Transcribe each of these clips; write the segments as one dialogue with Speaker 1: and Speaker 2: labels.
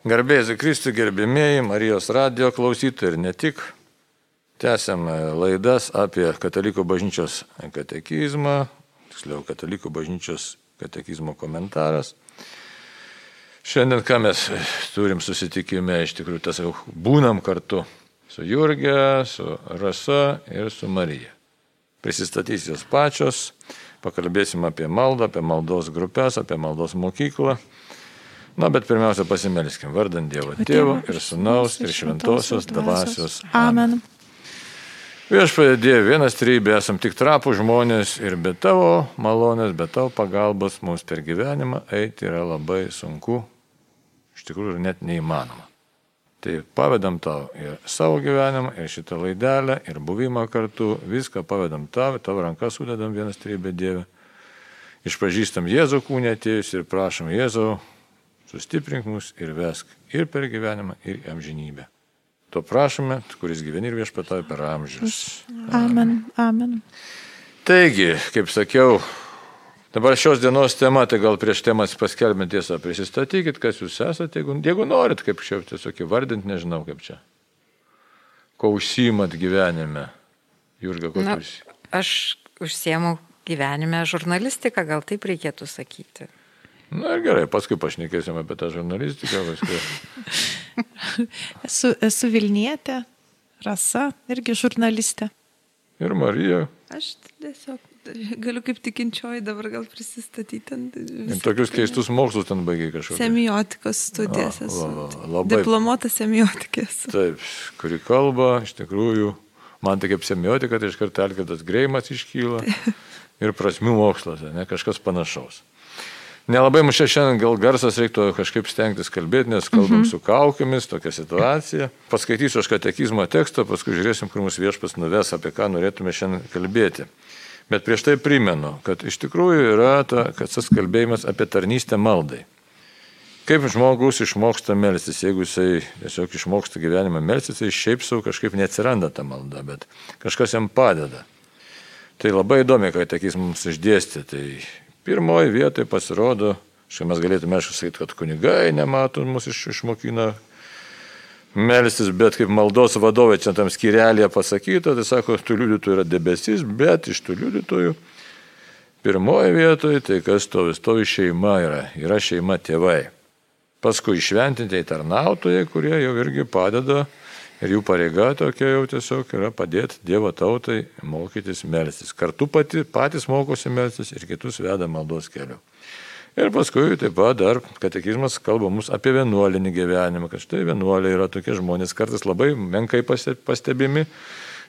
Speaker 1: Garbėjai Kristų gerbėmėjai, Marijos radio klausytojai ir ne tik. Tęsiam laidas apie Katalikų bažnyčios katekizmą, tiksliau Katalikų bažnyčios katekizmo komentaras. Šiandien ką mes turim susitikime, iš tikrųjų, tas jau būnam kartu su Jurgė, su Rasa ir su Marija. Prisistatys jos pačios, pakalbėsim apie maldą, apie maldos grupės, apie maldos mokyklą Na, bet pirmiausia pasimelskim vardant Dievo Tėvo ir Sūnaus ir Šventosios dvasios. Amen. Viešpatie Dieve, vienas trybė, esam tik trapų žmonės ir be tavo malonės, be tavo pagalbos mums per gyvenimą eiti yra labai sunku, iš tikrųjų net neįmanoma. Tai pavedam tau ir savo gyvenimą, ir šitą laidelę, ir buvimą kartu, viską pavedam tau, tavo rankas sudedam vienas trybė Dieve. Išpažįstam Jėzų kūnę atėjus ir prašom Jėzau, sustiprink mus ir vesk ir per gyvenimą, ir amžinybę. To prašome, kuris gyveni ir viešpatauja per amžius.
Speaker 2: Amen. Amen.
Speaker 1: Taigi, kaip sakiau, dabar šios dienos tema, tai gal prieš temas paskelbėme tiesą, prisistatykit, kas jūs esate, jeigu, jeigu norit, kaip čia tiesiog įvardinti, nežinau kaip čia. Ko užsijimat gyvenime? Jurga, ko jūs?
Speaker 3: Aš užsiemu gyvenime žurnalistiką, gal taip reikėtų sakyti.
Speaker 1: Na ir gerai, paskui pašnekėsim apie tą žurnalistiką.
Speaker 2: Paskui. esu, esu Vilnietė, Rasa, irgi žurnalistė.
Speaker 1: Ir Marija.
Speaker 4: Aš tiesiog galiu kaip tikinčioji dabar gal prisistatyti.
Speaker 1: Ir tokius keistus mokslus ten baigiai kažkokius.
Speaker 4: Semiotikos studijas esu. Labai. Diplomuotas semiotikės.
Speaker 1: Taip, kuri kalba, iš tikrųjų, man tai kaip semiotika, tai iš karto Alkirdas Greimas iškyla. Ir prasmių mokslas, ne kažkas panašaus. Nelabai mums šiandien gal garsas reiktų kažkaip stengtis kalbėti, nes kalbam mhm. su kaukėmis, tokia situacija. Paskaitysiu aš katekizmo tekstą, paskui žiūrėsim, kur mūsų viešpas nuves, apie ką norėtume šiandien kalbėti. Bet prieš tai primenu, kad iš tikrųjų yra ta, kad tas kalbėjimas apie tarnystę maldai. Kaip žmogus išmoksta melstis, jeigu jisai tiesiog išmoksta gyvenimą melstis, tai šiaip savo kažkaip neatsiranda ta malda, bet kažkas jam padeda. Tai labai įdomi, kad tekis mums išdėstė. Tai Pirmoji vietoje pasirodo, štai mes galėtume aišku sakyti, kad kunigai nemato mus iš, išmokina melstis, bet kaip maldos vadovai čia tam skirelėje pasakyta, tai sako, tų liudytojų yra debesis, bet iš tų liudytojų pirmoji vietoje tai kas stovi, stovi šeima yra, yra šeima tėvai. Paskui išventintieji tarnautojai, kurie jau irgi padeda Ir jų pareiga tokia jau tiesiog yra padėti Dievo tautai mokytis melstis. Kartu pati, patys mokosi melstis ir kitus veda maldos keliu. Ir paskui taip pat dar katekizmas kalba mus apie vienuolinį gyvenimą, kad štai vienuoliai yra tokie žmonės kartais labai menkai pastebimi,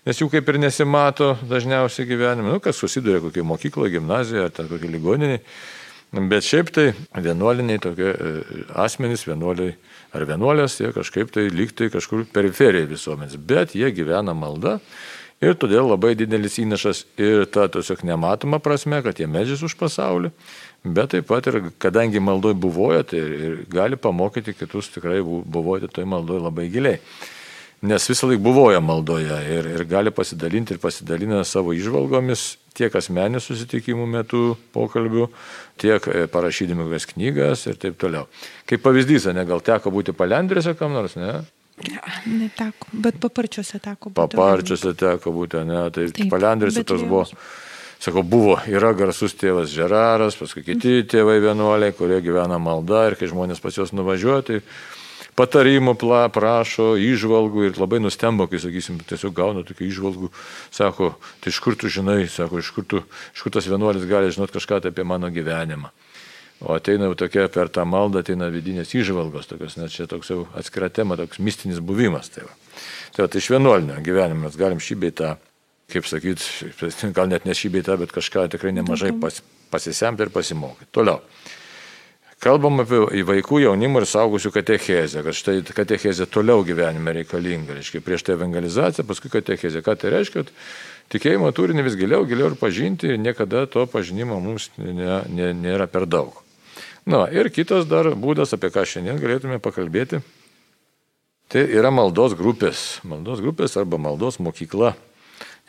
Speaker 1: nes jų kaip ir nesimato dažniausiai gyvenime, nu, kas susiduria kokioje mokykloje, gimnazijoje ar kokioje ligoninėje. Bet šiaip tai vienuoliniai tokie e, asmenys, vienuoliai ar vienuolės, jie kažkaip tai lygtai kažkur periferija visuomenės, bet jie gyvena malda ir todėl labai didelis įnašas ir ta tiesiog nematoma prasme, kad jie medžias už pasaulį, bet taip pat ir kadangi maldoj buvoja, tai ir gali pamokyti kitus tikrai buvoti toj maldoj labai giliai nes visą laiką buvoja maldoje ir, ir gali pasidalinti ir pasidalina savo išvalgomis tiek asmeninių susitikimų metu pokalbių, tiek e, parašydami kokias knygas ir taip toliau. Kaip pavyzdys, ne, gal teko būti palendrėse kam nors, ne?
Speaker 2: Ne, neteko, bet paparčiuose teko
Speaker 1: būti. Paparčiuose teko būti, ne, tai palendrėse tos buvo. Sakau, buvo, yra garsus tėvas Žeraras, paskui kiti tėvai vienuoliai, kurie gyvena malda ir kai žmonės pas juos nuvažiuoja, tai patarimų pla, prašo, išvalgų ir labai nustemba, kai, sakysim, tiesiog gauna tokių išvalgų, sako, tai iš kur tu žinai, sako, iš kur, tu, iš kur tas vienuolis gali žinot kažką tai apie mano gyvenimą. O ateina jau tokia per tą maldą, ateina vidinės išvalgos, tokios, net čia toks jau atskira tema, toks mistinis buvimas. Tai, va. tai, va, tai iš vienuolinio gyvenimo mes galim šį beitą, kaip sakyt, gal net ne šį beitą, bet kažką tikrai nemažai pas, pasisemti ir pasimokyti. Toliau. Kalbam apie vaikų, jaunimo ir saugusių katechezę, kad štai katechezė toliau gyvenime reikalinga. Reiškia, prieš tai evangelizacija, paskui katechezė. Ką tai reiškia? Kad tikėjimo turinį vis giliau, giliau ir pažinti, niekada to pažinimo mums nė, nė, nėra per daug. Na ir kitas dar būdas, apie ką šiandien galėtume pakalbėti, tai yra maldos grupės. Maldos grupės arba maldos mokykla,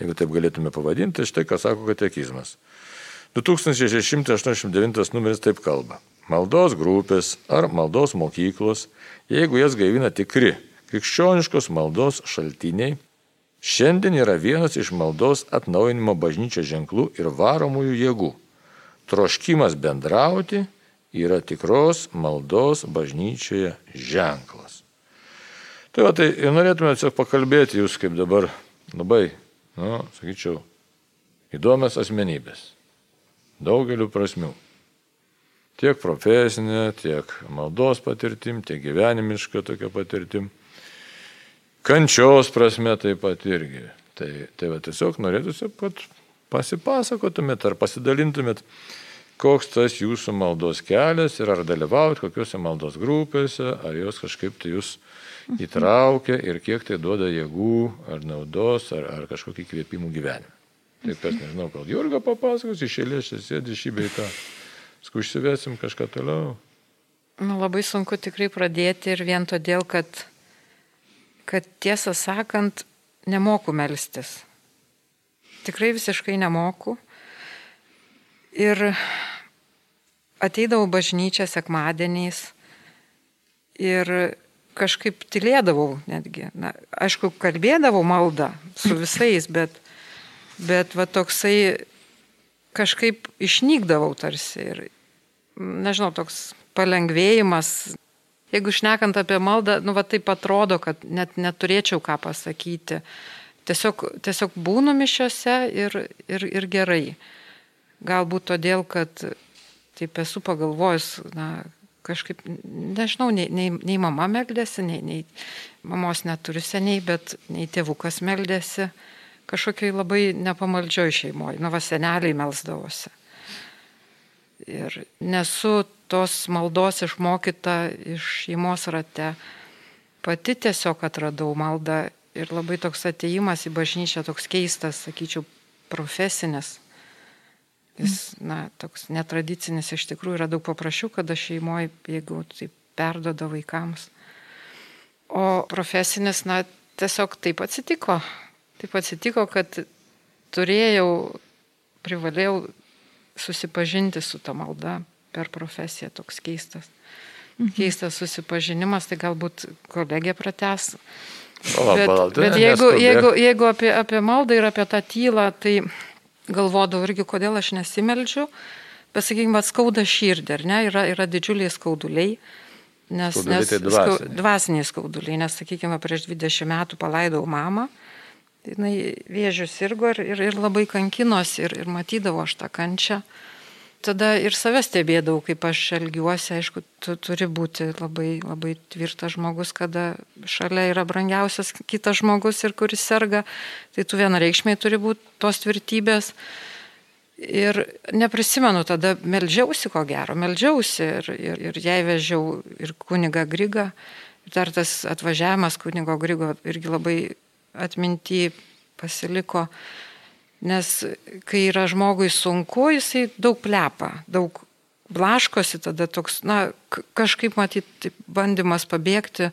Speaker 1: jeigu taip galėtume pavadinti, štai ką sako katekizmas. 2689 numeris taip kalba. Maldos grupės ar maldos mokyklos, jeigu jas gaivina tikri krikščioniškos maldos šaltiniai, šiandien yra vienas iš maldos atnaujinimo bažnyčio ženklų ir varomųjų jėgų. Troškimas bendrauti yra tikros maldos bažnyčioje ženklas. Tai va, tai norėtume tiesiog pakalbėti jūs kaip dabar labai, nu, sakyčiau, įdomias asmenybės. Daugeliu prasmių. Tiek profesinė, tiek maldos patirtim, tiek gyvenimiška tokia patirtim. Kančios prasme taip pat irgi. Tai, tai va tiesiog norėtųsi, kad pasipasakotumėt ar pasidalintumėt, koks tas jūsų maldos kelias ir ar dalyvaut kokiuose maldos grupėse, ar jos kažkaip tai jūs įtraukia ir kiek tai duoda jėgų ar naudos ar, ar kažkokį kvėpimų gyvenimą. Taip kas nežinau, gal Jurga papasakos, iš eilės čia sėdi šį beitą. Skušsivesim kažką toliau.
Speaker 3: Nu, labai sunku tikrai pradėti ir vien todėl, kad, kad tiesą sakant, nemoku melstis. Tikrai visiškai nemoku. Ir ateidavau bažnyčią sekmadieniais ir kažkaip tylėdavau netgi. Na, aišku, kalbėdavau maldą su visais, bet, bet va toksai kažkaip išnykdavau tarsi ir, nežinau, toks palengvėjimas. Jeigu šnekant apie maldą, nu va taip atrodo, kad net neturėčiau ką pasakyti. Tiesiog, tiesiog būnu mišiuose ir, ir, ir gerai. Galbūt todėl, kad taip esu pagalvojus, na, kažkaip, nežinau, nei, nei, nei mama meldėsi, nei, nei mamos neturiu seniai, bet nei tėvukas meldėsi kažkokiai labai nepamaldžioj šeimoje. Nu, va, seneliai melsdavosi. Ir nesu tos maldos išmokyta iš šeimos rate. Pati tiesiog atradau maldą ir labai toks ateimas į bažnyčią, toks keistas, sakyčiau, profesinis. Jis, na, toks netradicinis iš tikrųjų yra daug paprasčiau, kada šeimoje, jeigu tai perdoda vaikams. O profesinis, na, tiesiog taip atsitiko. Taip atsitiko, kad turėjau, privalėjau susipažinti su ta malda per profesiją, toks keistas. Mhm. Keistas susipažinimas, tai galbūt kolegė prates. Bet, bet jeigu, jeigu, jeigu apie, apie maldą ir apie tą tylą, tai galvodavau irgi, kodėl aš nesimeldžiu, bet sakykime, skauda širdį, ar ne, yra, yra didžiuliai skauduliai. Nes, skauduliai nes tai dvasiniai. Skau, dvasiniai skauduliai, nes, sakykime, prieš 20 metų palaidau mamą, jinai vėžių sirgo ir, ir, ir labai kankinosi ir, ir matydavo aš tą kančią. Tada ir save stebėdavau, kaip aš elgiuosi, aišku, tu turi būti labai, labai tvirtas žmogus, kada šalia yra brangiausias kitas žmogus ir kuris serga, tai tu vienareikšmiai turi būti tos tvirtybės. Ir neprisimenu, tada melžiausi ko gero, melžiausi ir, ir, ir jai vežiau ir kuniga Griga. Ir dar tas atvažiavimas kunigo Grigo irgi labai atminti pasiliko, nes kai yra žmogui sunku, jisai daug plepa, daug blaškosi, tada toks, na, kažkaip matyti bandymas pabėgti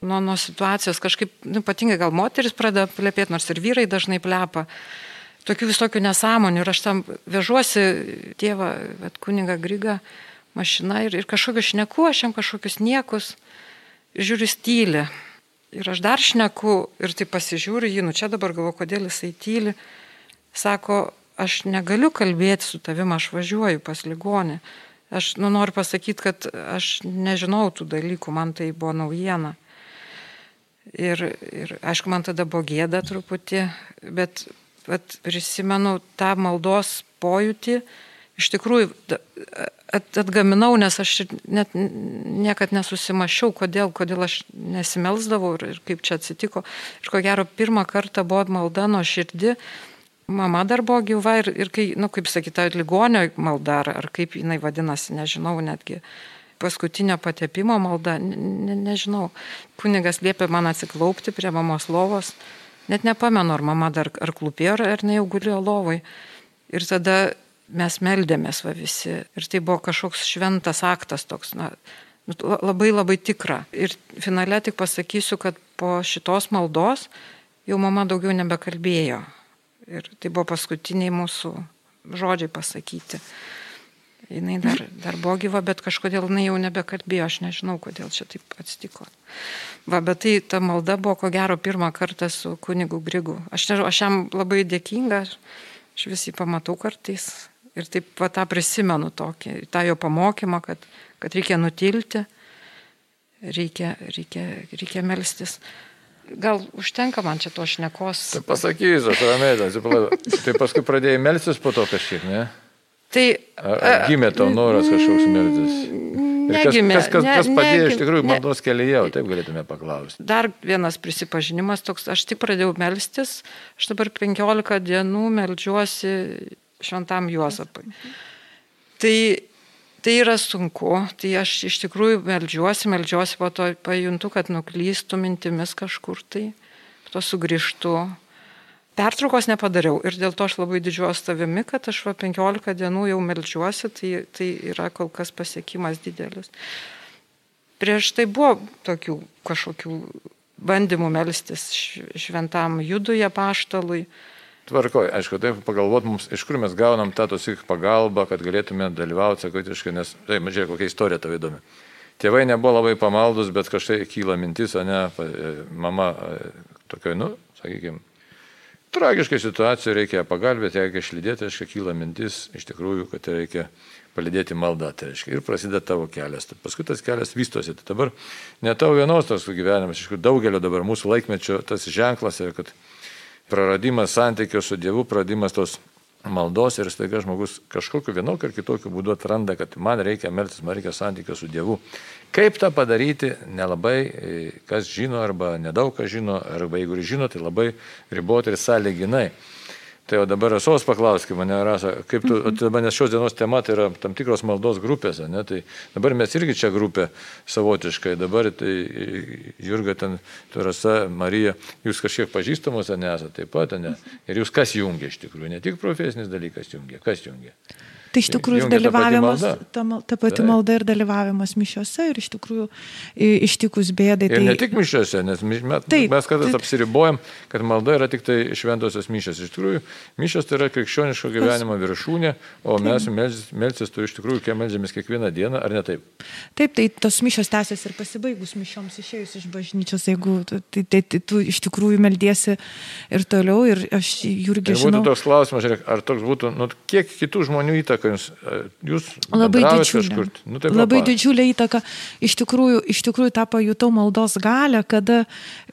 Speaker 3: nuo, nuo situacijos, kažkaip, nu, ypatingai gal moteris pradeda plepėti, nors ir vyrai dažnai plepa. Tokių visokių nesąmonių ir aš tam vežuosi tėvą, bet kuniga Griga mašina ir, ir kažkokius šneku, aš jam kažkokius niekus žiūriu stylį. Ir aš dar šneku ir tai pasižiūriu jį, nu čia dabar galvoju, kodėl jisai tyli. Sako, aš negaliu kalbėti su tavimi, aš važiuoju pas ligonį. Aš nu, noriu pasakyti, kad aš nežinau tų dalykų, man tai buvo naujiena. Ir, ir aišku, man tada buvo gėda truputį, bet, bet prisimenu tą maldos pojūtį, iš tikrųjų atgaminau, nes aš net niekad nesusimašiau, kodėl, kodėl aš nesimelsdavau ir, ir kaip čia atsitiko. Ir ko gero, pirmą kartą buvo malda nuo širdį, mama dar buvo gyva ir, ir kai, na, nu, kaip sakyta, ligonio malda, ar, ar kaip jinai vadinasi, nežinau netgi. Paskutinio patepimo malda, ne, nežinau. Kunigas liepė man atsiklaupti prie mamos lovos. Net nepamenu, ar mama dar ar klūpėjo, ar ne jau gulėjo lovai. Ir tada mes meldėmės va visi. Ir tai buvo kažkoks šventas aktas toks, na, nu, labai labai tikra. Ir finale tik pasakysiu, kad po šitos maldos jau mama daugiau nebekalbėjo. Ir tai buvo paskutiniai mūsų žodžiai pasakyti. Jis dar, dar buvo gyva, bet kažkodėl jinai jau nebekalbėjo, aš nežinau, kodėl čia taip atsitiko. Va, bet tai ta malda buvo ko gero pirmą kartą su kunigu Grigu. Aš, nežinau, aš jam labai dėkinga, aš visi pamatau kartais ir taip va tą prisimenu tokį, tą jo pamokymą, kad, kad reikia nutilti, reikia, reikia, reikia melstis. Gal užtenka man čia to šnekos.
Speaker 1: Tai pasakysiu, aš ramiai, atsiprašau. Tai paskui pradėjai melstis po to kažkiek, ne?
Speaker 3: Tai,
Speaker 1: ar, ar gimė tau noras kažkoks melstis?
Speaker 3: Negimė.
Speaker 1: Kas, kas, kas
Speaker 3: ne,
Speaker 1: padėjo
Speaker 3: negimė,
Speaker 1: iš tikrųjų
Speaker 3: ne.
Speaker 1: maldos kelyje, taip galėtume paklausti.
Speaker 3: Dar vienas prisipažinimas toks, aš tik pradėjau melstis, aš dabar 15 dienų melžiuosi šventam Juozapui. Tai, tai yra sunku, tai aš iš tikrųjų melžiuosi, melžiuosi, po to pajuntu, kad nuklystų mintimis kažkur tai, po to sugrįžtu. Pertraukos nepadariau ir dėl to aš labai didžiuoju savimi, kad aš va 15 dienų jau melžiuosi, tai, tai yra kol kas pasiekimas didelis. Prieš tai buvo tokių kažkokių bandymų melstis šventam juduje paštalui.
Speaker 1: Tvarkoj, aišku, taip pagalvot mums, iš kur mes gaunam tą tos tik pagalbą, kad galėtume dalyvauti sakotiškai, nes, tai mažiai, kokia istorija tavo įdomi. Tėvai nebuvo labai pamaldus, bet kažkaip kyla mintis, o ne, e, mama e, tokia, nu, sakykime, tragiškai situacija, reikia pagalbėti, reikia išlydėti, reiškia, kyla mintis, iš tikrųjų, kad reikia palidėti maldą, tai reiškia, ir prasideda tavo kelias. Tai paskui tas kelias vystosi. Tai dabar ne tavo vienos tas gyvenimas, iš tikrųjų daugelio dabar mūsų laikmečio tas ženklas yra, kad praradimas santykio su Dievu, praradimas tos maldos ir staiga žmogus kažkokiu vienokiu ar kitokiu būdu atranda, kad man reikia meltis, man reikia santykio su Dievu. Kaip tą padaryti, nelabai e, kas žino arba nedaug kas žino, arba jeigu ir žino, tai labai riboti ir sąlyginai. Tai o dabar esos paklauskime mane, Rasa, kaip tu, mhm. dabar, nes šios dienos tema tai yra tam tikros maldos grupės, ne? tai dabar mes irgi čia grupė savotiškai, dabar tai Jurga ten, tu Rasa, Marija, jūs kažkiek pažįstamos, ne esate taip pat, ne? Ir jūs kas jungia iš tikrųjų, ne tik profesinis dalykas jungia, kas jungia?
Speaker 2: Tai iš tikrųjų ir
Speaker 1: ta
Speaker 2: dalyvavimas, ta, mal- ta pati malda ir dalyvavimas mišiuose ir iš tikrųjų ištikus bėdai.
Speaker 1: Ir
Speaker 2: tai...
Speaker 1: ne tik mišiuose, nes mes,
Speaker 2: Taip,
Speaker 1: mes kartais
Speaker 2: taip.
Speaker 1: apsiribojam, kad malda yra tik tai šventosios mišios. Iš tikrųjų, mišios tai yra krikščioniško gyvenimo viršūnė, o mes melsis, tu iš tikrųjų, kai melžiamės kiekvieną dieną, ar ne taip?
Speaker 2: Taip, tai tos mišios tęsiasi ir pasibaigus mišioms išėjus iš bažnyčios, jeigu tu- tai, tai, tai tu iš tikrųjų meldiesi ir toliau. Ir aš Jurgi
Speaker 1: Tai būtų
Speaker 2: žinau.
Speaker 1: toks klausimas, ar toks būtų, nu, kiek kitų žmonių įtaka jums, e, jūs
Speaker 2: Labai didžiulė.
Speaker 1: kažkur? Nu, tai
Speaker 2: labai
Speaker 1: papasakok.
Speaker 2: didžiulė įtaka. Iš tikrųjų, iš tikrųjų tą pajutau maldos galę, kada,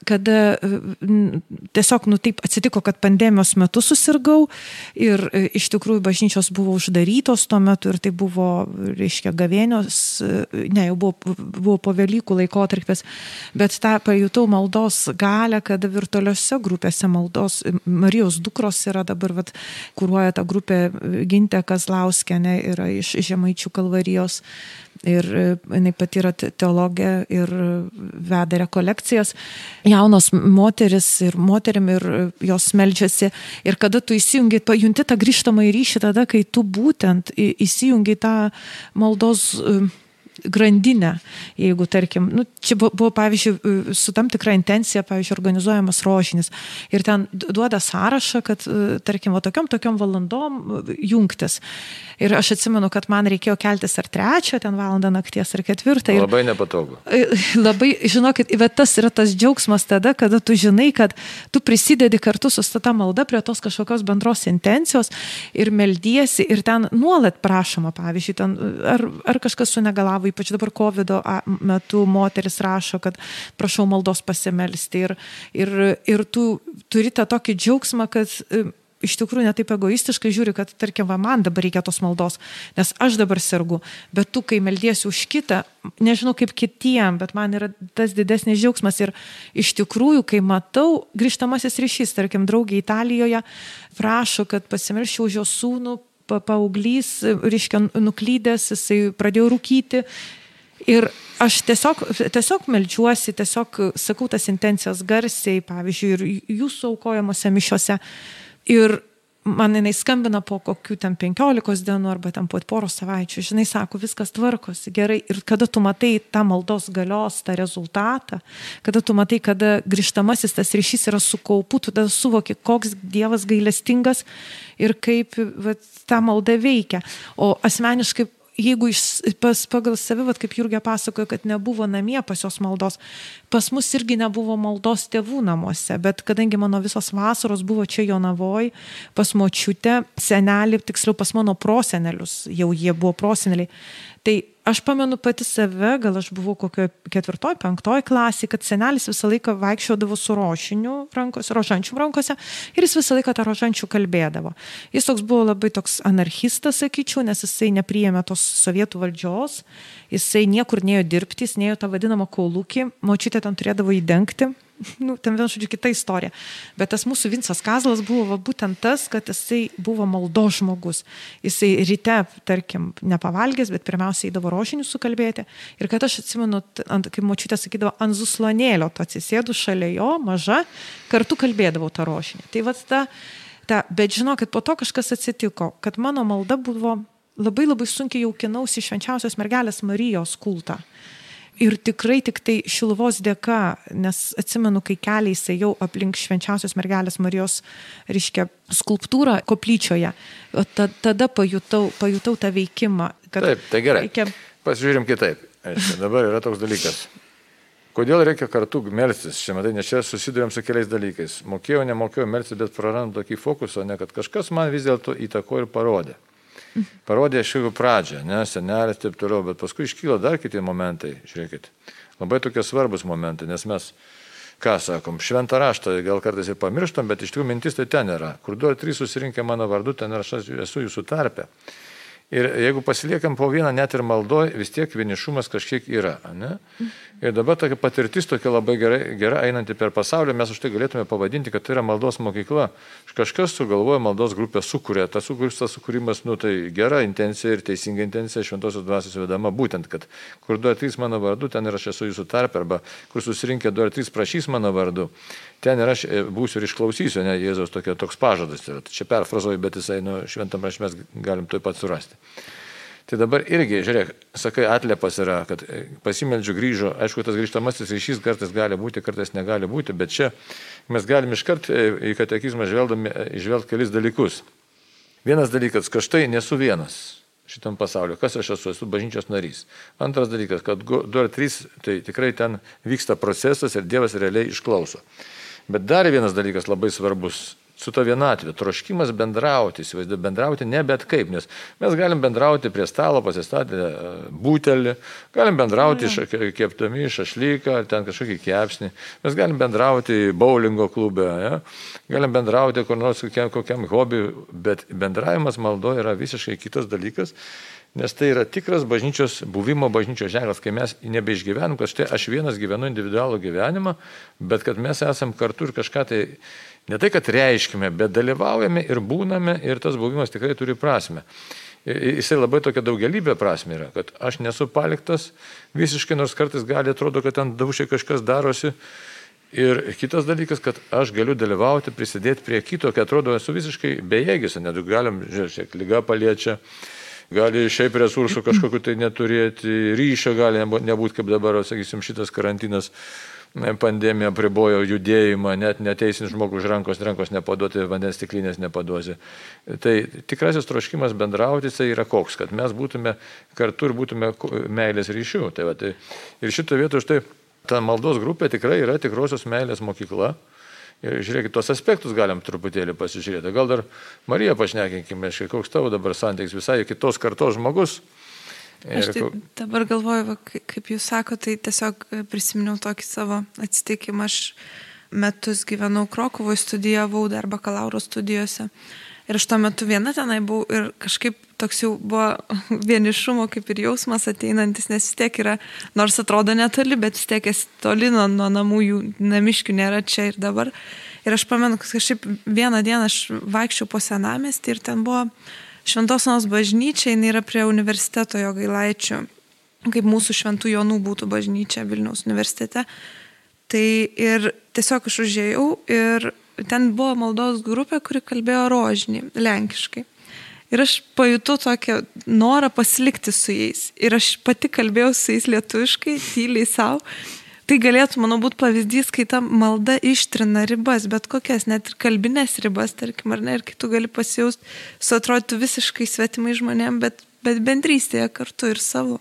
Speaker 2: kada mm, tiesiog, nu taip atsitiko, kad pandemijos metu susirgau ir e, iš tikrųjų bažnyčios buvo uždarytos tuo metu ir tai buvo, reiškia, gavėnios, e, ne, jau buvo, buvo po Velykų laikotarpis, bet tą pajutau maldos galę, kada virtualiuose grupėse maldos, Marijos dukros yra dabar, vat, kūruoja tą grupę Gintė Kazlauskienė, yra iš Žemaičių kalvarijos. Ir e, jinai pati yra te- teologė ir veda rekolekcijas. Jaunos moteris ir moterim ir jos melžiasi. Ir kada tu įsijungi, pajunti tą grįžtamą ryšį tada, kai tu būtent įsijungi tą maldos e, grandinę, jeigu tarkim, nu, čia bu- buvo pavyzdžiui su tam tikra intencija, pavyzdžiui, organizuojamas rožinis ir ten du- duoda sąrašą, kad e, tarkim, va, tokiom, tokiom valandom e, jungtis. Ir aš atsimenu, kad man reikėjo keltis ar trečią, ten valandą nakties ar ketvirtą. Ir,
Speaker 1: Labai nepatogu.
Speaker 2: E, Labai, žinokit, bet tas yra tas džiaugsmas tada, kada tu žinai, kad tu prisidedi kartu su ta malda prie tos kažkokios bendros intencijos ir meldiesi ir ten nuolat prašoma, pavyzdžiui, ten, ar, ar kažkas sunegalavo, ypač dabar COVID metu moteris rašo, kad prašau maldos pasimelsti ir, ir, ir tu turi tą tokį džiaugsmą, kad e, iš tikrųjų netaip egoistiškai žiūri, kad, tarkim, va, man dabar reikia tos maldos, nes aš dabar sergu, bet tu, kai meldiesi už kitą, nežinau kaip kitiem, bet man yra tas didesnis džiaugsmas ir iš tikrųjų, kai matau grįžtamasis ryšys, tarkim, draugė Italijoje prašo, kad pasimelščiau už jos sūnų, pa- paauglys, reiškia, nuklydęs, jisai pradėjo rūkyti. Ir aš tiesiog, tiesiog melčiuosi, tiesiog sakau tas intencijas garsiai, pavyzdžiui, ir jūsų aukojamuose mišiuose. Ir man jinai skambina po kokių ten 15 dienų arba ten po poros savaičių, žinai, sako, viskas tvarkosi gerai. Ir kada tu matai tą maldos galios, tą rezultatą, kada tu matai, kada grįžtamasis tas ryšys yra su kaupu, tu tada suvoki, koks Dievas gailestingas ir kaip vat, ta malda veikia. O asmeniškai jeigu iš, pas, pagal save, vat, kaip Jurgė pasakojo, kad nebuvo namie pas jos maldos, pas mus irgi nebuvo maldos tėvų namuose, bet kadangi mano visos vasaros buvo čia Jonavoj, pas močiutę, senelį, tiksliau pas mano prosenelius, jau jie buvo proseneliai, tai aš pamenu pati save, gal aš buvau kokio ketvirtoj, penktoj klasė, kad senelis visą laiką vaikščiodavo su rošiniu rankose, rožančių rankose ir jis visą laiką tą rožančių kalbėdavo. Jis toks buvo labai toks anarchistas, sakyčiau, nes jisai nepriėmė tos sovietų valdžios, jisai niekur neėjo dirbti, jis neėjo tą vadinamą kaulukį, močiutė ten turėdavo įdengti nu, ten vėl žodžiu kita istorija. Bet tas mūsų Vincas Kazlas buvo va, būtent tas, kad jisai buvo maldo žmogus. Jisai ryte, tarkim, nepavalgęs, bet pirmiausia įdavo rožinių sukalbėti. Ir kad aš atsimenu, ant, kaip močiutė sakydavo, ant zuslonėlio, tu atsisėdu šalia jo, maža, kartu kalbėdavau tą rožinį. Tai va ta, ta, bet žinokit, po to kažkas atsitiko, kad mano malda buvo labai labai sunkiai jaukinausi švenčiausios mergelės Marijos kultą. Ir tikrai tik tai šiluvos dėka, nes atsimenu, kai keliais ėjau aplink švenčiausios mergelės Marijos, reiškia, skulptūrą koplyčioje, tada pajutau, pajutau tą veikimą.
Speaker 1: Taip, tai gerai. Reikia... Pasižiūrim kitaip. Aišku, dabar yra toks dalykas. Kodėl reikia kartu melstis? Čia matai, nes čia susidurėm su keliais dalykais. Mokėjau, nemokėjau melstis, bet prarandu tokį fokusą, ne kad kažkas man vis dėlto įtako ir parodė. Parodė šių pradžią, ne, senelis taip toliau, bet paskui iškyla dar kiti momentai, žiūrėkit. Labai tokie svarbus momentai, nes mes, ką sakom, šventą raštą gal kartais ir pamirštam, bet iš tikrųjų mintis tai ten yra. Kur du ar trys susirinkę mano vardu, ten aš esu jūsų tarpe. Ir jeigu pasiliekam po vieną net ir maldoj, vis tiek vienišumas kažkiek yra. Ne? Ir dabar tokia patirtis tokia labai gerai, gera einanti per pasaulį, mes už tai galėtume pavadinti, kad tai yra maldos mokykla. Kažkas sugalvoja maldos grupę, sukuria. Tas sukūrimas, nu tai gera intencija ir teisinga intencija šventosios dvasios vedama būtent, kad kur du ar trys mano vardu, ten ir aš esu jūsų tarp, arba kur susirinkę du ar trys prašys mano vardu, ten ir aš e, būsiu ir išklausysiu, ne Jėzaus tokia, toks pažadas. Yra. Čia perfrazuoju, bet jisai, nu, šventam rašmės galim taip pat surasti. Tai dabar irgi, žiūrėk, sakai, atliepas yra, kad e, pasimeldžiu grįžo, aišku, tas grįžtamasis ryšys kartais gali būti, kartais negali būti, bet čia mes galim iškart e, į katekizmą e, kelis dalykus. Vienas dalykas, kad štai nesu vienas šitam pasauliu, kas aš esu, esu bažnyčios narys. Antras dalykas, kad du ar trys, tai tikrai ten vyksta procesas ir Dievas realiai išklauso. Bet dar vienas dalykas labai svarbus su to vienatvė, troškimas bendrauti, įsivaizduoju, bendrauti ne bet kaip, nes mes galim bendrauti prie stalo pasistatę e, būtelį, galim bendrauti ja. keptami šašlyką, ten kažkokį kepsnį, mes galim bendrauti bowlingo klube, ja? galim bendrauti kur nors kokiam, kokiam hobiui, bet bendravimas maldo yra visiškai kitas dalykas. Nes tai yra tikras bažnyčios buvimo bažnyčios ženklas, kai mes nebeišgyvenam, kad štai aš vienas gyvenu individualų gyvenimą, bet kad mes esam kartu ir kažką tai Ne tai, kad reiškime, bet dalyvaujame ir būname ir tas buvimas tikrai turi prasme. Jisai labai tokia daugelybė prasme yra, kad aš nesu paliktas visiškai, nors kartais gali atrodo, kad ten daušiai kažkas darosi. Ir kitas dalykas, kad aš galiu dalyvauti, prisidėti prie kito, kad atrodo esu visiškai bejėgis, net galim, žiūrėk, lyga paliečia, gali šiaip resursų kažkokiu tai neturėti, ryšio gali nebūti, kaip dabar, sakysim, šitas karantinas pandemija pribojo judėjimą, net neteisin žmogų už rankos, rankos nepaduoti, vandens stiklinės nepaduosi. Tai tikrasis troškimas bendrauti tai yra koks, kad mes būtume kartu ir būtume meilės ryšių. Tai va, tai, ir šito vietu štai ta maldos grupė tikrai yra tikrosios meilės mokykla. Ir žiūrėkit, tos aspektus galim truputėlį pasižiūrėti. Gal dar Mariją pašnekinkime, koks tavo dabar santykis visai kitos kartos žmogus
Speaker 4: Aš tai dabar galvoju, va, kaip jūs sakote, tai tiesiog e, prisiminiau tokį savo atsitikimą. Aš metus gyvenau Krokovoje, studijavau dar bakalauro studijose. Ir aš tuo metu viena tenai buvau ir kažkaip toks jau buvo vienišumo kaip ir jausmas ateinantis, nes vis tiek yra, nors atrodo netoli, bet vis tiek esi toli nuo, nuo namų, jų namiškių nėra čia ir dabar. Ir aš pamenu, kad kažkaip vieną dieną aš vaikščiau po senamestį ir ten buvo Šventosonos bažnyčia, jinai yra prie universiteto jo gailaičių, kaip mūsų šventų jonų būtų bažnyčia Vilniaus universitete. Tai ir tiesiog aš užėjau ir ten buvo maldos grupė, kuri kalbėjo rožinį, lenkiškai. Ir aš pajutau tokią norą pasilikti su jais. Ir aš pati kalbėjau su jais lietuviškai, tyliai savo. Tai galėtų, manau, būti pavyzdys, kai ta malda ištrina ribas, bet kokias, net ir kalbinės ribas, tarkim, ar ne, ir kai tu gali pasijausti, su atrodytų visiškai svetimai žmonėm, bet, bet bendrystėje kartu ir savo.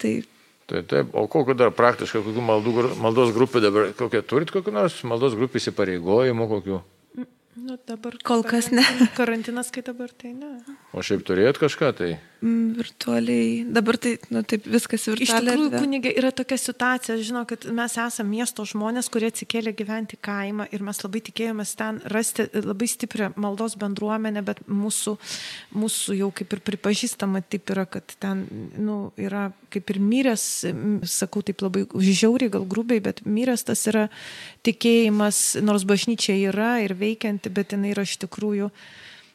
Speaker 4: Tai
Speaker 1: Taip, taip, o kokiu dar praktiškai, kokių maldų, maldos grupė dabar, kokią turit kokių nors maldos grupė įsipareigojimų, kokių?
Speaker 2: Nu, dabar
Speaker 4: Kol kas ne.
Speaker 2: Karantinas, kai dabar tai ne.
Speaker 1: O šiaip turėjot kažką tai?
Speaker 4: mm, virtualiai, dabar tai, nu taip, viskas
Speaker 2: Iš
Speaker 4: virtualiai.
Speaker 2: tikrųjų,
Speaker 4: erdvė.
Speaker 2: kunigė, yra tokia situacija, žinau, kad mes esame miesto žmonės, kurie atsikėlė gyventi kaimą ir mes labai tikėjomės ten rasti labai stiprią maldos bendruomenę, bet mūsų, mūsų jau kaip ir pripažįstama taip yra, kad ten nu, yra kaip ir myrės, sakau taip labai žiauriai, gal grubiai, bet myrės tas yra tikėjimas, nors bažnyčia yra ir veikianti, bet jinai yra iš tikrųjų,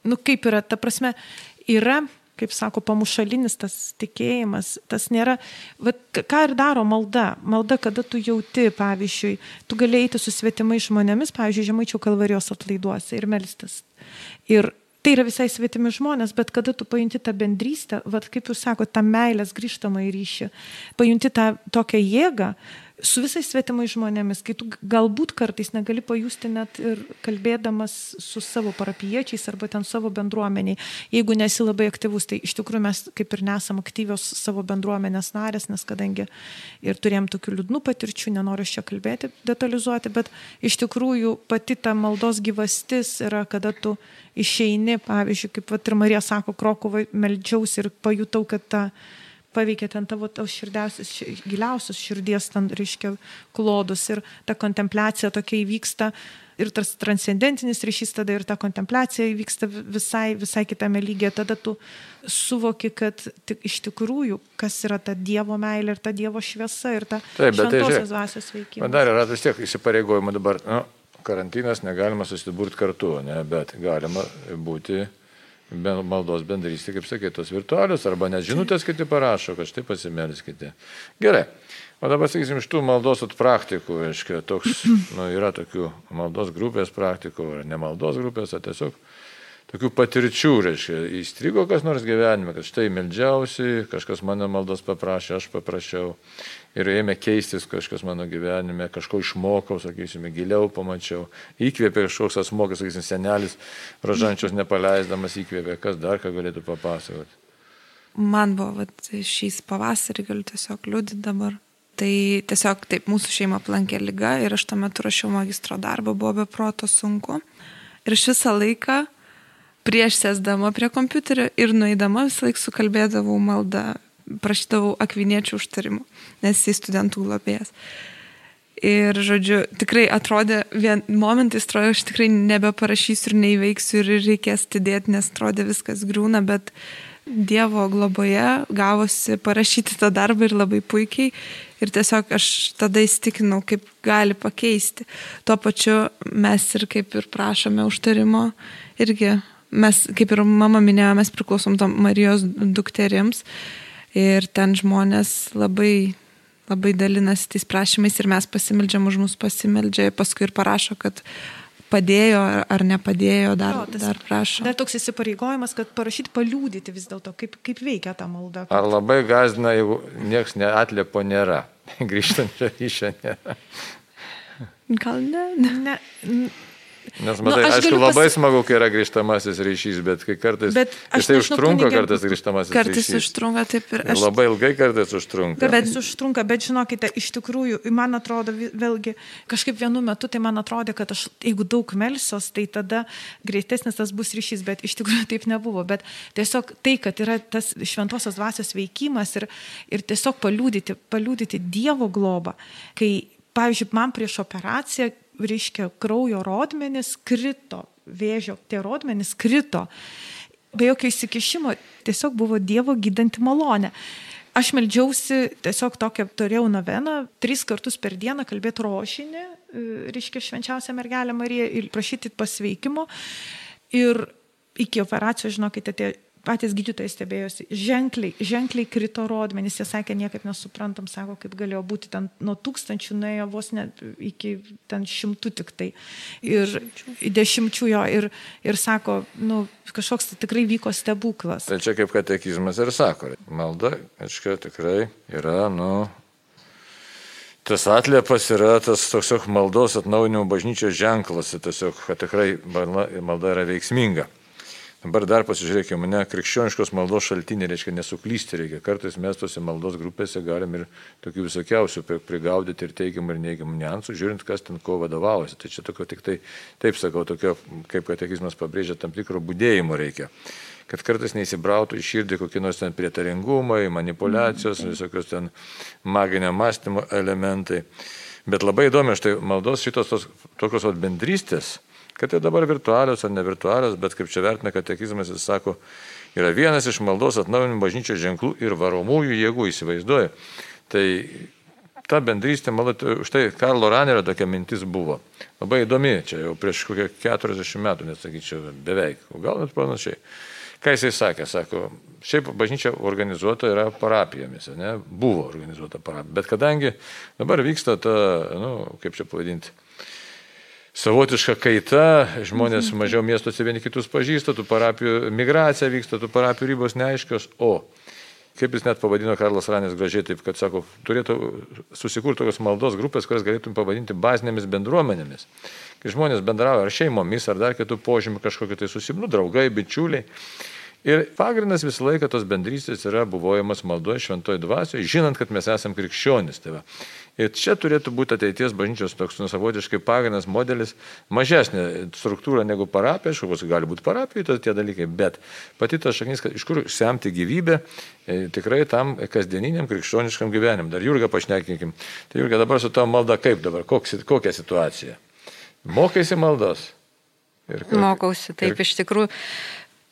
Speaker 2: nu kaip yra, ta prasme, yra kaip sako, pamušalinis tas tikėjimas, tas nėra, va, ką ir daro malda. Malda, kada tu jauti, pavyzdžiui, tu gali eiti su svetimai žmonėmis, pavyzdžiui, žemaičių kalvarijos atlaiduose ir melstis. Ir tai yra visai svetimi žmonės, bet kada tu pajunti tą bendrystę, va, kaip jūs sakote, tą meilės grįžtamą į ryšį, pajunti tą tokią jėgą, su visais svetimais žmonėmis, kai tu galbūt kartais negali pajusti net ir kalbėdamas su savo parapiečiais arba ten savo bendruomeniai. Jeigu nesi labai aktyvus, tai iš tikrųjų mes kaip ir nesam aktyvios savo bendruomenės narės, nes kadangi ir turėjom tokių liūdnų patirčių, nenoriu čia kalbėti, detalizuoti, bet iš tikrųjų pati ta maldos gyvastis yra, kada tu išeini, pavyzdžiui, kaip vat, ir Marija sako, Krokovai meldžiausi ir pajutau, kad ta paveikė ten tavo tos širdiausios, ši- giliausios širdies, ten reiškia klodus ir ta kontempliacija tokia įvyksta ir tas transcendentinis ryšys tada ir ta kontempliacija įvyksta vi- visai, visai kitame lygiai, tada tu suvoki, kad tik, iš tikrųjų, kas yra ta Dievo meilė ir ta Dievo šviesa ir ta
Speaker 1: Taip, bet tai
Speaker 2: šventosios dvasios
Speaker 1: Man
Speaker 2: veikimas.
Speaker 1: dar yra vis tiek įsipareigojimų dabar, nu, karantinas negalima susiburti kartu, ne, bet galima būti maldos bendrystė, kaip sakė, tos virtualius, arba net žinutės kiti parašo, kad štai pasimelskite. Gerai. O dabar, sakysim, iš tų maldos at praktikų, aiškiai, toks, nu, yra tokių maldos grupės praktikų, ar ne maldos grupės, o tiesiog tokių patirčių, reiškia, įstrigo kas nors gyvenime, kad štai meldžiausi, kažkas mano maldos paprašė, aš paprašiau ir ėmė keistis kažkas mano gyvenime, kažko išmokau, sakysime, giliau pamačiau, įkvėpė kažkoks asmokas, sakysim, senelis, rožančios nepaleisdamas įkvėpė, kas dar ką galėtų papasakoti.
Speaker 4: Man buvo, vat, šiais pavasarį galiu tiesiog liūdėti dabar. Tai tiesiog taip, mūsų šeima aplankė lyga ir aš tuo metu rašiau magistro darbą, buvo be proto sunku. Ir aš visą laiką prieš sėsdama prie kompiuterio ir nueidama visą laiką sukalbėdavau maldą, prašydavau akviniečių užtarimų, nes jis studentų globėjas. Ir, žodžiu, tikrai atrodė, vien momentais atrodė, aš tikrai nebeparašysiu ir neįveiksiu ir reikės atidėti, nes atrodė viskas grūna, bet Dievo globoje gavosi parašyti tą darbą ir labai puikiai. Ir tiesiog aš tada įstikinau, kaip gali pakeisti. Tuo pačiu mes ir kaip ir prašome užtarimo, irgi mes, kaip ir mama minėjo, mes priklausom tom Marijos dukterims. Ir ten žmonės labai labai dalinasi tais prašymais ir mes pasimildžiam už mus pasimeldžia, paskui ir parašo, kad padėjo ar, nepadėjo, dar,
Speaker 2: Jo, tas-
Speaker 4: dar prašo.
Speaker 2: Dar toks įsipareigojimas, kad parašyti, paliūdyti vis dėlto, kaip, kaip veikia ta malda.
Speaker 1: Ar labai gazdina, jeigu nieks neatliepo nėra, grįžtančio ryšio nėra.
Speaker 4: Gal ne?
Speaker 2: Ne, n-
Speaker 1: Nes,
Speaker 2: Nu,
Speaker 1: matai,
Speaker 2: aš
Speaker 1: aišku, labai
Speaker 2: pas-
Speaker 1: smagu, kai yra grįžtamasis ryšys, bet kai kartais...
Speaker 2: Bet
Speaker 1: jisai
Speaker 2: nežinau,
Speaker 1: užtrunka
Speaker 2: kunige,
Speaker 1: kartais grįžtamasis
Speaker 4: Kartais
Speaker 1: ryšys.
Speaker 4: užtrunka taip ir
Speaker 1: Ir
Speaker 4: aš.
Speaker 1: Labai ilgai kartais užtrunka.
Speaker 2: Bet jis užtrunka, bet žinokite, iš tikrųjų, man atrodo, vėlgi, kažkaip vienu metu tai man atrodė, kad aš, jeigu daug melsios, tai tada greitesnis tas bus ryšys, bet iš tikrųjų taip nebuvo. Bet tiesiog tai, kad yra tas šventosios dvasios veikimas ir, ir tiesiog paliūdyti, paliūdyti Dievo globą, kai, pavyzdžiui, man prieš operaciją, reiškia, kraujo rodmenis krito, vėžio tie rodmenis krito. Be jokio įsikišimo, tiesiog buvo Dievo gydanti malonė. Aš meldžiausi tiesiog tokią, turėjau noveną, tris kartus per dieną kalbėti rošinį, e, reiškia švenčiausią mergelę Mariją ir prašyti pasveikimo. Ir iki operacijos, žinokite, tie patys gydytojai stebėjosi, ženkliai, ženkliai krito rodmenys, jie sakė, niekaip nesuprantam, sako, kaip galėjo būti ten nuo tūkstančių nuėjo vos net iki ten šimtų tik tai. Ir dešimčių jo, ir, ir sako, nu, kažkoks tai tikrai vyko stebuklas.
Speaker 1: Tai čia kaip katekizmas ir sako, malda, aišku, tikrai yra, nu, tas atliepas yra tas toks maldos atnaujinimo bažnyčios ženklas, tiesiog, kad tikrai malda yra veiksminga. Dabar dar pasižiūrėkime, mane krikščioniškos maldos šaltinį reiškia nesuklysti reikia. Kartais mes tose maldos grupėse galim ir tokių visokiausių prigaudyti ir teigiamų ir neigiamų niuansų, žiūrint, kas ten ko vadovaujasi. Tai čia tokio tik tai, taip sakau, tokio, kaip katekizmas pabrėžia, tam tikro būdėjimo reikia. Kad kartais neįsibrautų į širdį kokie nors ten prietaringumai, manipulacijos, visokios ten maginio mąstymo elementai. Bet labai įdomi, štai maldos šitos tos, tokios bendrystės kad tai dabar virtualios ar nevirtualios, bet kaip čia vertina katekizmas, jis sako, yra vienas iš maldos atnaujinimo bažnyčios ženklų ir varomųjų jėgų, įsivaizduoju. Tai ta bendrystė, malot, štai Karlo Ranerio tokia mintis buvo. Labai įdomi, čia jau prieš kokią 40 metų, net sakyčiau, beveik, gal net panašiai. Ką jisai sakė? Sako, šiaip bažnyčia organizuota yra parapijomis, ne? buvo organizuota parapija. Bet kadangi dabar vyksta ta, nu, kaip čia pavadinti, savotiška kaita, žmonės mhm. mažiau miestuose vieni kitus pažįsta, tų parapijų migracija vyksta, tų parapijų ribos neaiškios, o kaip jis net pavadino Karlas Ranės gražiai, taip kad sako, turėtų susikurti tokios maldos grupės, kurias galėtum pavadinti bazinėmis bendruomenėmis. Kai žmonės bendrauja ar šeimomis, ar dar kitų požymių kažkokie tai susimnų, draugai, bičiuliai. Ir pagrindas visą laiką tos bendrystės yra buvojimas maldoje šventoje dvasioje, žinant, kad mes esame krikščionys. Tai va. Ir čia turėtų būti ateities bažnyčios toks nusavotiškai pagrindas modelis, mažesnė struktūra negu parapija, aišku, gali būti parapijai tie dalykai, bet pati ta šaknis, iš kur semti gyvybę, e, tikrai tam kasdieniniam krikščioniškam gyvenimui. Dar Jurga pašnekinkim. Tai Jurga dabar su tavo malda kaip dabar, koks, kokia situacija? Mokaisi maldos?
Speaker 3: Ir, Mokausi, taip ir, iš tikrųjų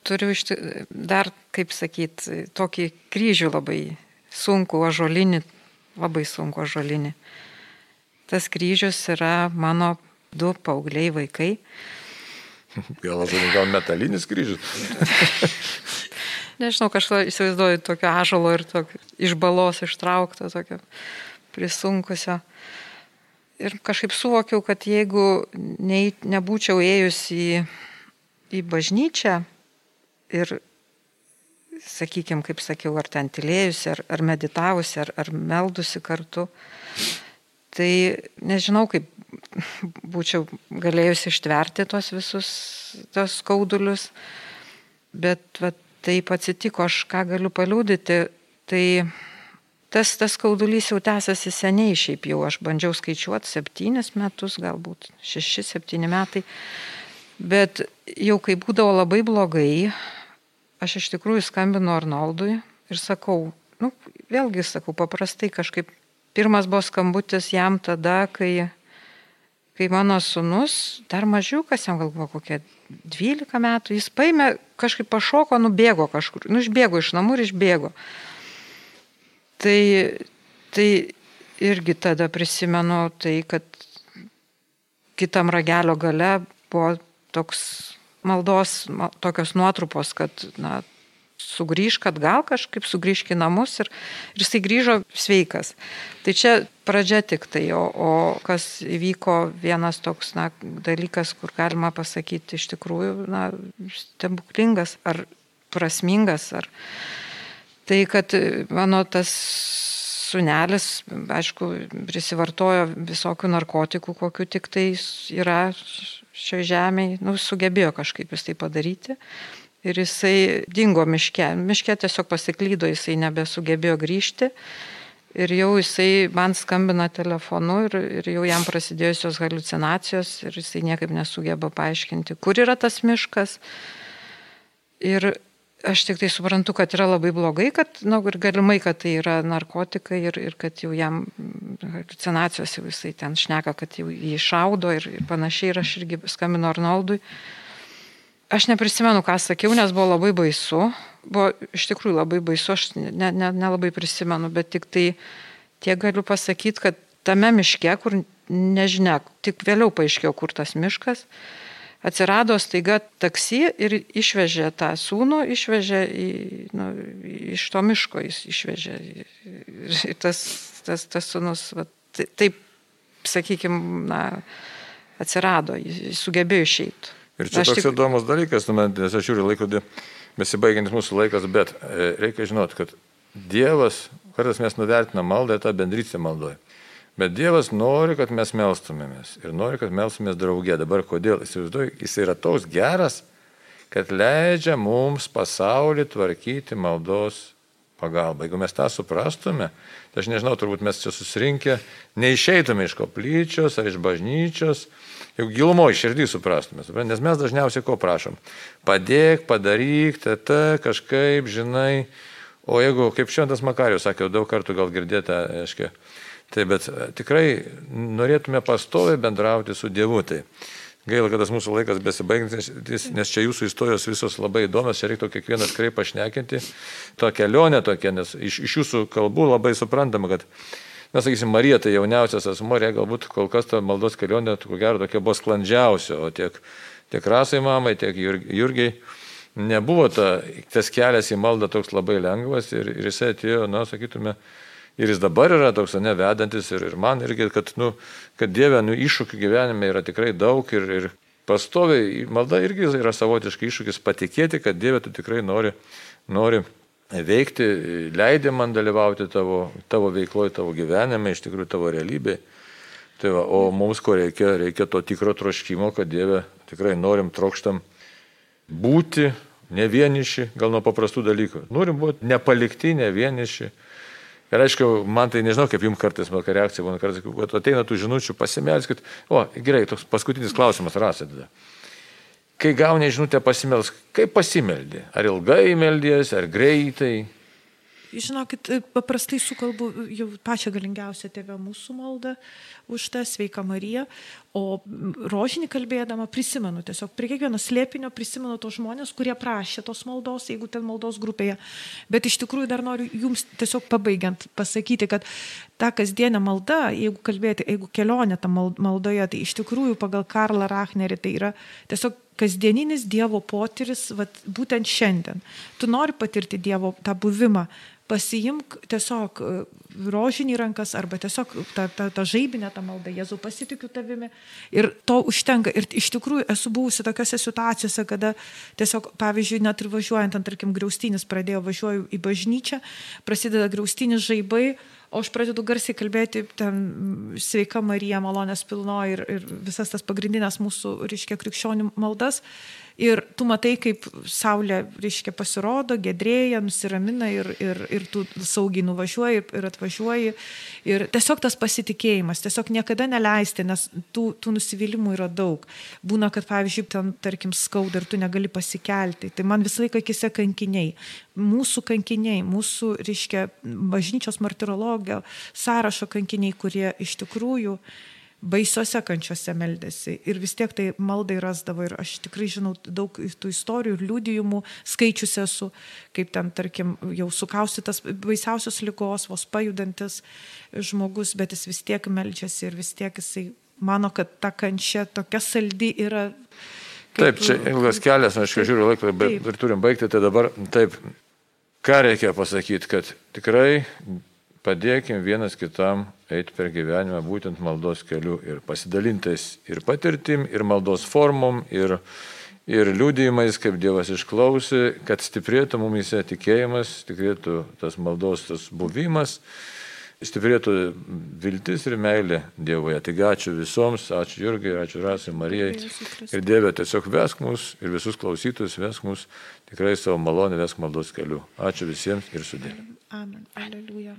Speaker 3: turiu iš, dar, kaip sakyt, tokį kryžių labai sunku, ažolinį, labai sunku ažolinį. Tas kryžius yra mano du paaugliai vaikai.
Speaker 1: Gal, gal metalinis kryžius?
Speaker 3: Nežinau, kažką įsivaizduoju tokio ažalo ir tokio iš balos ištraukto, tokio prisunkusio. Ir kažkaip suvokiau, kad jeigu ne, nebūčiau ėjus į, į bažnyčią, ir, sakykime, kaip sakiau, ar ten tylėjusi, ar, ar meditavusi, ar, ar meldusi kartu, tai nežinau, kaip būčiau galėjusi ištverti tos visus tos skaudulius, bet va, taip atsitiko, aš ką galiu paliūdyti, tai tas, tas skaudulys jau tęsiasi seniai, šiaip jau aš bandžiau skaičiuoti septynis metus, galbūt šeši, septyni metai, bet jau kai būdavo labai blogai, aš iš tikrųjų skambinu Arnoldui ir sakau, nu, vėlgi sakau, paprastai kažkaip pirmas buvo skambutis jam tada, kai, kai mano sunus, dar mažiukas, jam gal buvo kokie 12 metų, jis paėmė, kažkaip pašoko, nubėgo kažkur, nu, išbėgo iš namų ir išbėgo. Tai, tai irgi tada prisimenu tai, kad kitam ragelio gale buvo toks maldos tokios nuotrupos, kad na, sugrįž, kad gal kažkaip sugrįžk į namus ir, ir jisai grįžo sveikas. Tai čia pradžia tik tai, o, o kas įvyko vienas toks na, dalykas, kur galima pasakyti iš tikrųjų na, stebuklingas ar prasmingas. Ar... Tai kad mano tas sunelis, aišku, prisivartojo visokių narkotikų, kokiu tik tai yra šioje žemėje, nu, sugebėjo kažkaip jis tai padaryti. Ir jisai dingo miške. Miške tiesiog pasiklydo, jisai nebesugebėjo grįžti. Ir jau jisai man skambina telefonu ir, ir jau jam prasidėjusios halucinacijos ir jisai niekaip nesugeba paaiškinti, kur yra tas miškas. Ir aš tik tai suprantu, kad yra labai blogai, kad, na, nu, ir galimai, kad tai yra narkotikai ir, ir kad jau jam halucinacijos jau jisai ten šneka, kad jau jį šaudo ir, ir panašiai. Ir aš irgi skambinu Arnoldui. Aš neprisimenu, ką sakiau, nes buvo labai baisu. Buvo iš tikrųjų labai baisu, aš nelabai ne, ne, ne prisimenu, bet tik tai tiek galiu pasakyti, kad tame miške, kur nežinia, tik vėliau paaiškėjo, kur tas miškas, atsirado staiga taksi ir išvežė tą sūnų, išvežė į, nu, iš to miško, jis išvežė. Ir tas, tas, tas sūnus, va, taip, sakykime, na, atsirado, jis sugebėjo išeiti.
Speaker 1: Ir čia Aš toks tik... įdomus dalykas, nu, nes aš žiūriu laikrodį, besibaigiantis mūsų laikas, bet e, reikia žinoti, kad Dievas, kartais mes nuvertinam maldą, tą bendrystę maldoje. Bet Dievas nori, kad mes melstumėmės ir nori, kad melstumės draugė. Dabar kodėl? Įsivaizduoju, jis yra toks geras, kad leidžia mums pasaulį tvarkyti maldos pagalba. Jeigu mes tą suprastume, tai aš nežinau, turbūt mes čia susirinkę, neišeitume iš koplyčios ar iš bažnyčios, jeigu gilumo iš širdį suprastume. Nes mes dažniausiai ko prašom? Padėk, padaryk, tata, kažkaip, žinai. O jeigu, kaip šventas Makarius sakė, daug kartų gal girdėta, aiškiai, tai bet tikrai norėtume pastoviai bendrauti su Dievu. Tai Gaila, kad tas mūsų laikas besibaigiantis, nes čia jūsų istorijos visos labai įdomios, čia reiktų kiekvieną tikrai pašnekinti. To kelionė tokia, nes iš, iš jūsų kalbų labai suprantama, kad, na, sakysim, Marija tai jauniausias asmo, ir galbūt kol kas ta maldos kelionė, ko gero, tokia buvo sklandžiausia, o tiek, tiek rasai mamai, tiek Jurgiai nebuvo ta, tas kelias į maldą toks labai lengvas ir, ir jisai atėjo, na, sakytume, Ir jis dabar yra toks, ne, vedantis ir, ir man irgi, kad, nu, kad Dieve, nu, iššūkių gyvenime yra tikrai daug ir, ir pastoviai, malda irgi yra savotiškai iššūkis patikėti, kad Dieve tu tikrai nori, nori veikti, leidė man dalyvauti tavo, tavo veikloje, tavo gyvenime, iš tikrųjų tavo realybėje. Tai va, o mums ko reikia, reikia to tikro troškimo, kad Dieve tikrai norim, trokštam būti ne vieniši, gal nuo paprastų dalykų. Norim būti nepalikti, ne vieniši Ir aišku, man tai nežinau, kaip jums kartais mano reakcija būna, kartais, kad ateina tų žinučių, pasimelskit. O, gerai, toks paskutinis klausimas rasite. Kai gauni žinutę pasimelsk, kaip pasimeldė? Ar ilgai meldės, ar greitai?
Speaker 2: Žinokit, paprastai sukalbu jau pačią galingiausią tėvę mūsų maldą už tą sveiką Mariją, o rožinį kalbėdama prisimenu, tiesiog prie kiekvieno slėpinio prisimenu tos žmonės, kurie prašė tos maldos, jeigu ten maldos grupėje. Bet iš tikrųjų dar noriu jums tiesiog pabaigiant pasakyti, kad ta kasdienė malda, jeigu kalbėti, jeigu kelionė tą maldoje, tai iš tikrųjų pagal Karlą Rachnerį tai yra tiesiog kasdieninis Dievo potyris, vat, būtent šiandien. Tu nori patirti Dievo tą buvimą, pasiimk tiesiog e, rožinį rankas arba tiesiog tą, tą, tą žaibinę tą maldą, Jėzau pasitikiu tavimi. Ir to užtenka. Ir iš tikrųjų esu buvusi tokiose situacijose, kada tiesiog, pavyzdžiui, net ir važiuojant, ant, tarkim, graustinis pradėjo važiuoju į bažnyčią, prasideda graustinis žaibai, o aš pradedu garsiai kalbėti ten sveika Marija, malonės pilno ir, ir visas tas pagrindinės mūsų, reiškia, krikščionių maldas. Ir tu matai, kaip saulė, reiškia, pasirodo, gedrėja, nusiramina ir, ir, ir tu saugiai nuvažiuoji ir, ir atvažiuoji. Ir tiesiog tas pasitikėjimas, tiesiog niekada neleisti, nes tų, tų nusivylimų yra daug. Būna, kad, pavyzdžiui, ten, tarkim, skauda ir tu negali pasikelti. Tai man visą laiką akise kankiniai. Mūsų kankiniai, mūsų, reiškia, bažnyčios martirologio sąrašo kankiniai, kurie iš tikrųjų baisiose kančiose meldėsi ir vis tiek tai maldai rasdavo ir aš tikrai žinau daug tų istorijų ir liūdėjimų skaičius esu, kaip ten, tarkim, jau sukaustytas baisiausios lygos, vos pajudantis žmogus, bet jis vis tiek meldžiasi ir vis tiek jisai mano, kad ta kančia tokia saldi yra.
Speaker 1: Taip, čia ilgas kelias, aš žiūriu laiką, bet ir turim baigti, tai dabar taip, ką reikia pasakyti, kad tikrai padėkim vienas kitam eiti per gyvenimą būtent maldos keliu ir pasidalintais ir patirtim, ir maldos formom, ir, ir liūdėjimais, kaip Dievas išklausė, kad stiprėtų mumise tikėjimas, stiprėtų tas maldos tas buvimas, stiprėtų viltis ir meilė Dievoje. Taigi ačiū visoms, ačiū Jurgai, ačiū Rasai, Marijai. Ir Dieve tiesiog vesk mus ir visus klausytus vesk mus tikrai savo malonę, vesk maldos keliu. Ačiū visiems ir sudė.
Speaker 2: Amen. Alleluja.